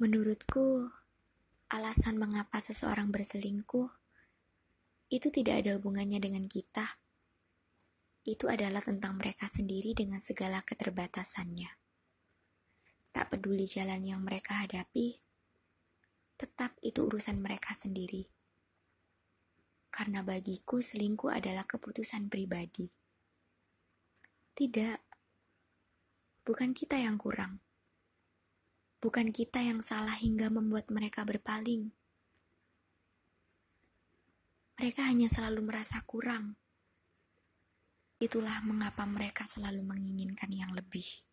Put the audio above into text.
Menurutku, alasan mengapa seseorang berselingkuh itu tidak ada hubungannya dengan kita. Itu adalah tentang mereka sendiri dengan segala keterbatasannya. Tak peduli jalan yang mereka hadapi, tetap itu urusan mereka sendiri. Karena bagiku selingkuh adalah keputusan pribadi. Tidak, bukan kita yang kurang. Bukan kita yang salah hingga membuat mereka berpaling. Mereka hanya selalu merasa kurang. Itulah mengapa mereka selalu menginginkan yang lebih.